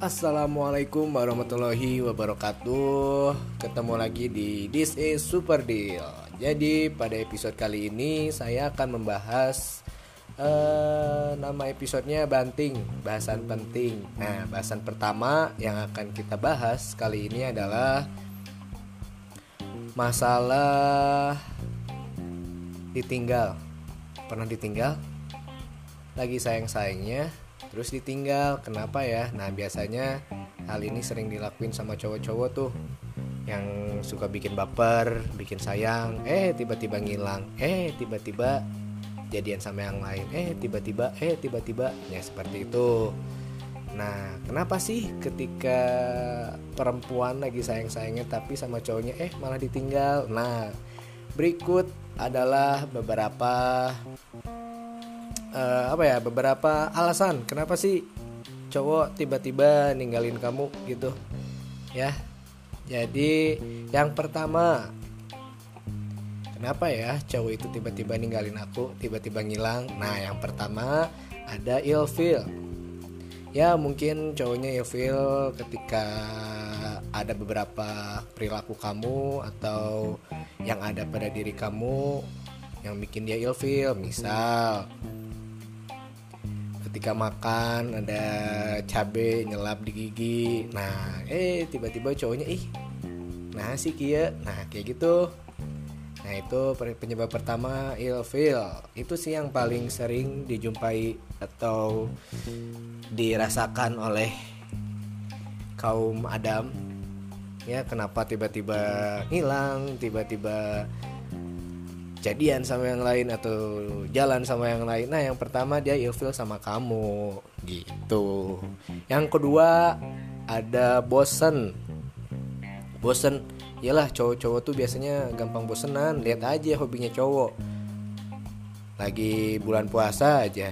Assalamualaikum warahmatullahi wabarakatuh. Ketemu lagi di This is Super Deal. Jadi pada episode kali ini saya akan membahas uh, Nama episodenya Banting, bahasan penting. Nah bahasan pertama yang akan kita bahas kali ini adalah Masalah ditinggal Pernah ditinggal? Lagi sayang-sayangnya terus ditinggal. Kenapa ya? Nah biasanya hal ini sering dilakuin sama cowok-cowok tuh. Yang suka bikin baper bikin sayang. Eh tiba-tiba ngilang. Eh tiba-tiba jadian sama yang lain. Eh tiba-tiba eh tiba-tiba. Ya seperti itu. Nah, kenapa sih ketika perempuan lagi sayang-sayangnya tapi sama cowoknya eh malah ditinggal? Nah, berikut adalah beberapa uh, apa ya beberapa alasan kenapa sih cowok tiba-tiba ninggalin kamu gitu ya. Jadi yang pertama kenapa ya cowok itu tiba-tiba ninggalin aku tiba-tiba ngilang? Nah yang pertama ada ilfeel ya mungkin cowoknya ilfeel ketika ada beberapa perilaku kamu atau yang ada pada diri kamu yang bikin dia ilfeel? Misal ketika makan ada cabe nyelap di gigi nah eh tiba-tiba cowoknya ih nah sih kia. Nah kayak gitu. Nah itu penyebab pertama ilfil itu sih yang paling sering dijumpai atau dirasakan oleh kaum Adam ya kenapa tiba-tiba hilang tiba-tiba jadian sama yang lain atau jalan sama yang lain. Nah, yang pertama dia ilfil sama kamu gitu. Yang kedua ada bosen. Bosen, iyalah cowok-cowok tuh biasanya gampang bosenan. Lihat aja hobinya cowok. Lagi bulan puasa aja.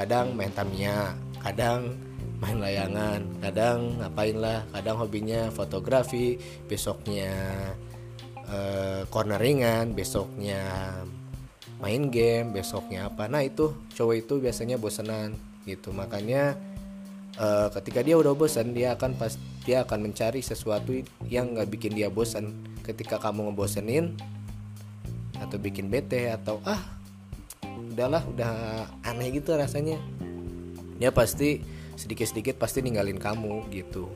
Kadang main Tamiya, kadang main layangan, kadang ngapain lah, kadang hobinya fotografi, besoknya uh, corneringan besoknya main game besoknya apa. Nah itu cowok itu biasanya bosenan gitu. Makanya uh, ketika dia udah bosan dia akan pas dia akan mencari sesuatu yang nggak bikin dia bosan ketika kamu ngebosenin atau bikin bete atau ah udahlah udah aneh gitu rasanya. Dia pasti sedikit-sedikit pasti ninggalin kamu gitu.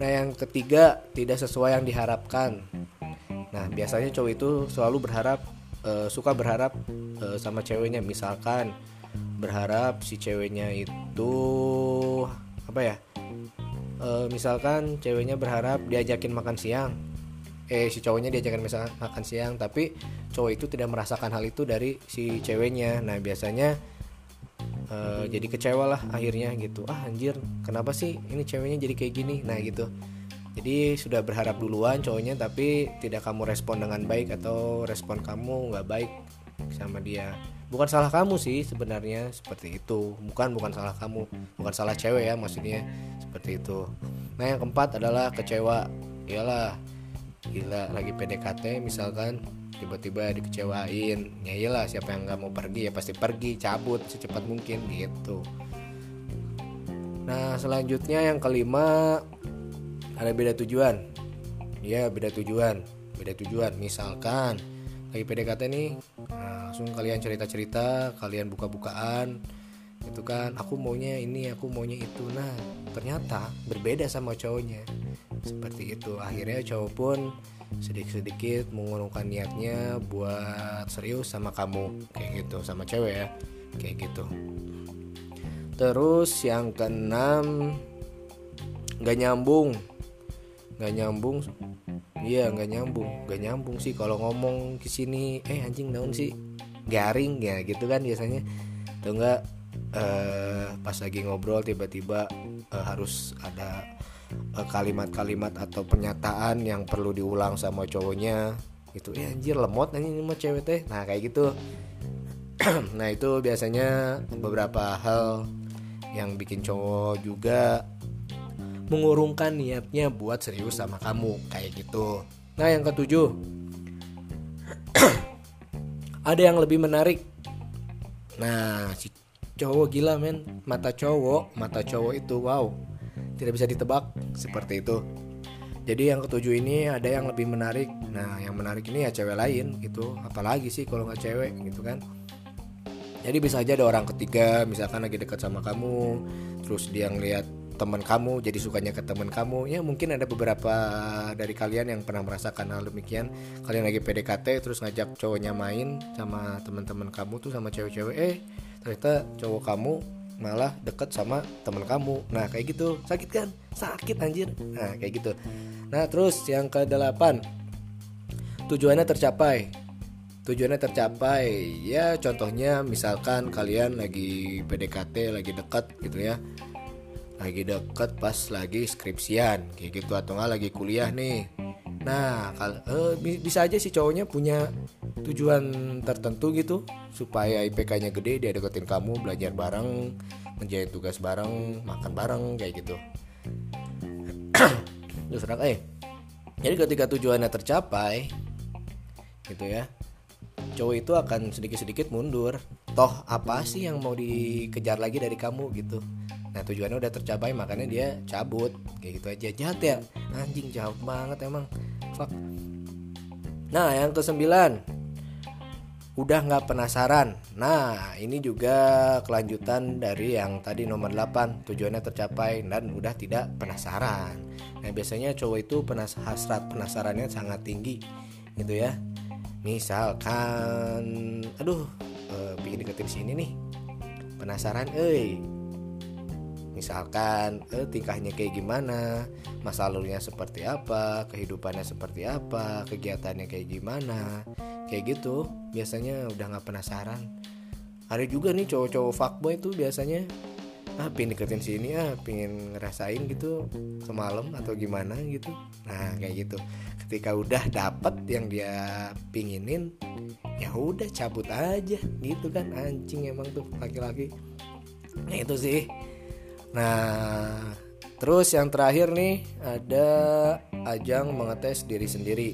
Nah yang ketiga tidak sesuai yang diharapkan. Nah biasanya cowok itu selalu berharap uh, suka berharap uh, sama ceweknya. Misalkan berharap si ceweknya itu apa ya uh, misalkan ceweknya berharap diajakin makan siang. Eh si cowoknya diajakin makan siang tapi cowok itu tidak merasakan hal itu dari si ceweknya. Nah biasanya uh, jadi kecewa lah akhirnya gitu. Ah anjir kenapa sih ini ceweknya jadi kayak gini? Nah gitu. Jadi sudah berharap duluan cowoknya tapi tidak kamu respon dengan baik atau respon kamu nggak baik sama dia. Bukan salah kamu sih sebenarnya seperti itu. Bukan bukan salah kamu. Bukan salah cewek ya maksudnya seperti itu. Nah yang keempat adalah kecewa. Iyalah gila lagi PDKT misalkan tiba-tiba dikecewain. Ya iyalah siapa yang nggak mau pergi ya pasti pergi cabut secepat mungkin gitu. Nah selanjutnya yang kelima ada beda tujuan. Ya beda tujuan. Beda tujuan misalkan lagi PDKT nih nah, langsung kalian cerita-cerita kalian buka-bukaan itu kan. Aku maunya ini aku maunya itu. Nah ternyata berbeda sama cowoknya. Seperti itu. Akhirnya cowok pun sedikit-sedikit mengurungkan niatnya buat serius sama kamu. Kayak gitu sama cewek ya. Kayak gitu. Terus yang keenam nggak nyambung. Nggak nyambung. Iya nggak nyambung. Nggak nyambung sih kalau ngomong ke sini eh anjing daun sih. Garing ya gitu kan biasanya. Atau enggak eh, pas lagi ngobrol tiba-tiba eh, harus ada kalimat-kalimat atau pernyataan yang perlu diulang sama cowoknya. Itu eh anjir lemot ini mah cewek teh. Nah kayak gitu. Nah itu biasanya beberapa hal yang bikin cowok juga mengurungkan niatnya buat serius sama kamu kayak gitu. Nah yang ketujuh ada yang lebih menarik. nah si cowok gila men. Mata cowok mata cowok itu wow tidak bisa ditebak seperti itu. Jadi yang ketujuh ini ada yang lebih menarik. Nah yang menarik ini ya cewek lain gitu. Apalagi sih kalau nggak cewek gitu kan. Jadi bisa aja ada orang ketiga misalkan lagi dekat sama kamu terus dia ngeliat teman kamu jadi sukanya ke teman kamu. Ya mungkin ada beberapa dari kalian yang pernah merasakan hal demikian. Kalian lagi PDKT terus ngajak cowoknya main sama teman-teman kamu tuh sama cewek-cewek eh ternyata cowok kamu malah deket sama teman kamu. Nah kayak gitu. Sakit kan? Sakit anjir. Nah kayak gitu. Nah terus yang ke delapan tujuannya tercapai. Tujuannya tercapai. Ya contohnya misalkan kalian lagi PDKT lagi dekat gitu ya. Lagi deket pas lagi skripsian kayak gitu. Atau nggak lagi kuliah nih. Nah kal eh, bisa aja si cowoknya punya tujuan tertentu gitu supaya IPK-nya gede dia deketin kamu belajar bareng menjadi tugas bareng makan bareng kayak gitu. Terus eh jadi ketika tujuannya tercapai gitu ya cowok itu akan sedikit-sedikit mundur. Toh apa sih yang mau dikejar lagi dari kamu gitu? Nah tujuannya udah tercapai makanya dia cabut kayak gitu aja. Jahat ya? Anjing jahat banget emang. Fuck. Nah yang kesembilan udah nggak penasaran. Nah ini juga kelanjutan dari yang tadi nomor 8 tujuannya tercapai dan udah tidak penasaran. Nah biasanya cowok itu penas hasrat penasarannya sangat tinggi gitu ya. Misalkan aduh uh, bikin deketin sini nih. Penasaran eh misalkan eh, tingkahnya kayak gimana? Masa lalunya seperti apa? Kehidupannya seperti apa? Kegiatannya kayak gimana? Kayak gitu biasanya udah nggak penasaran. Ada juga nih cowok-cowok fuckboy tuh biasanya ah pingin deketin sini ah pingin ngerasain gitu semalam atau gimana gitu. Nah kayak gitu. Ketika udah dapet yang dia pinginin ya udah cabut aja gitu kan anjing emang tuh laki-laki. Nah itu sih Nah, terus yang terakhir nih ada ajang mengetes diri sendiri.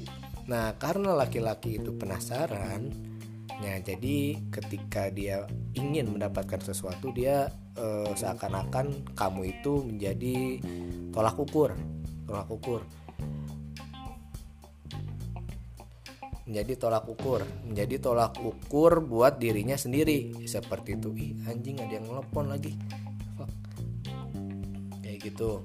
Nah, karena laki-laki itu penasaran, ya jadi ketika dia ingin mendapatkan sesuatu dia eh, seakan-akan kamu itu menjadi tolak ukur, tolak ukur. menjadi tolak ukur menjadi tolak ukur buat dirinya sendiri seperti itu ih anjing ada yang ngelepon lagi gitu.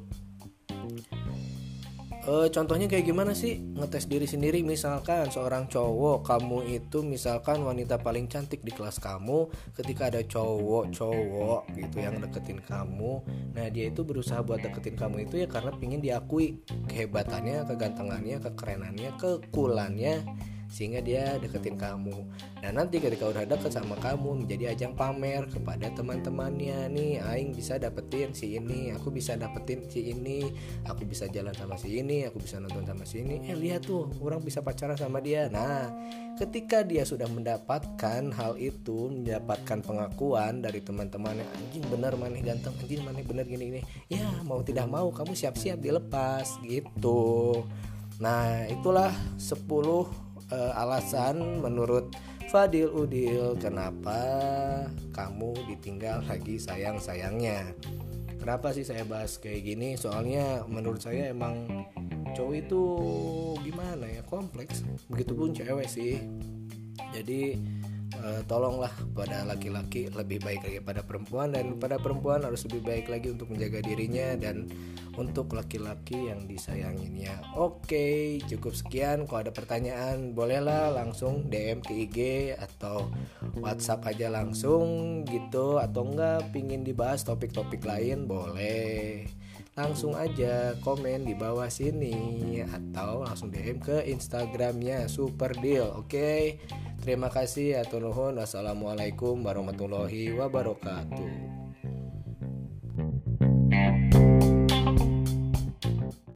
E, contohnya kayak gimana sih? Ngetes diri sendiri misalkan seorang cowok kamu itu misalkan wanita paling cantik di kelas kamu ketika ada cowok cowok gitu yang deketin kamu. Nah dia itu berusaha buat deketin kamu itu ya karena pingin diakui kehebatannya kegantengannya kekerenannya kekulannya sehingga dia deketin kamu. Nah nanti ketika udah deket sama kamu menjadi ajang pamer kepada teman-temannya. Nih Aing bisa dapetin si ini aku bisa dapetin si ini aku bisa jalan sama si ini aku bisa nonton sama si ini. Eh lihat tuh orang bisa pacaran sama dia. Nah ketika dia sudah mendapatkan hal itu mendapatkan pengakuan dari teman-temannya anjing bener maneh ganteng anjing maneh bener gini gini. Ya mau tidak mau kamu siap-siap dilepas gitu. Nah itulah 10 uh, alasan menurut Fadil Udil kenapa kamu ditinggal lagi sayang-sayangnya? Kenapa sih saya bahas kayak gini? Soalnya menurut saya emang cowok itu gimana ya kompleks. Begitupun cewek sih. Jadi uh, tolonglah pada laki-laki lebih baik lagi pada perempuan dan pada perempuan harus lebih baik lagi untuk menjaga dirinya dan untuk laki-laki yang disayanginnya. Oke, cukup sekian. Kalau ada pertanyaan, bolehlah langsung DM ke IG atau WhatsApp aja langsung gitu atau enggak pingin dibahas topik-topik lain boleh langsung aja komen di bawah sini atau langsung DM ke Instagramnya Super Deal. Oke, terima kasih ya. Wassalamualaikum warahmatullahi wabarakatuh.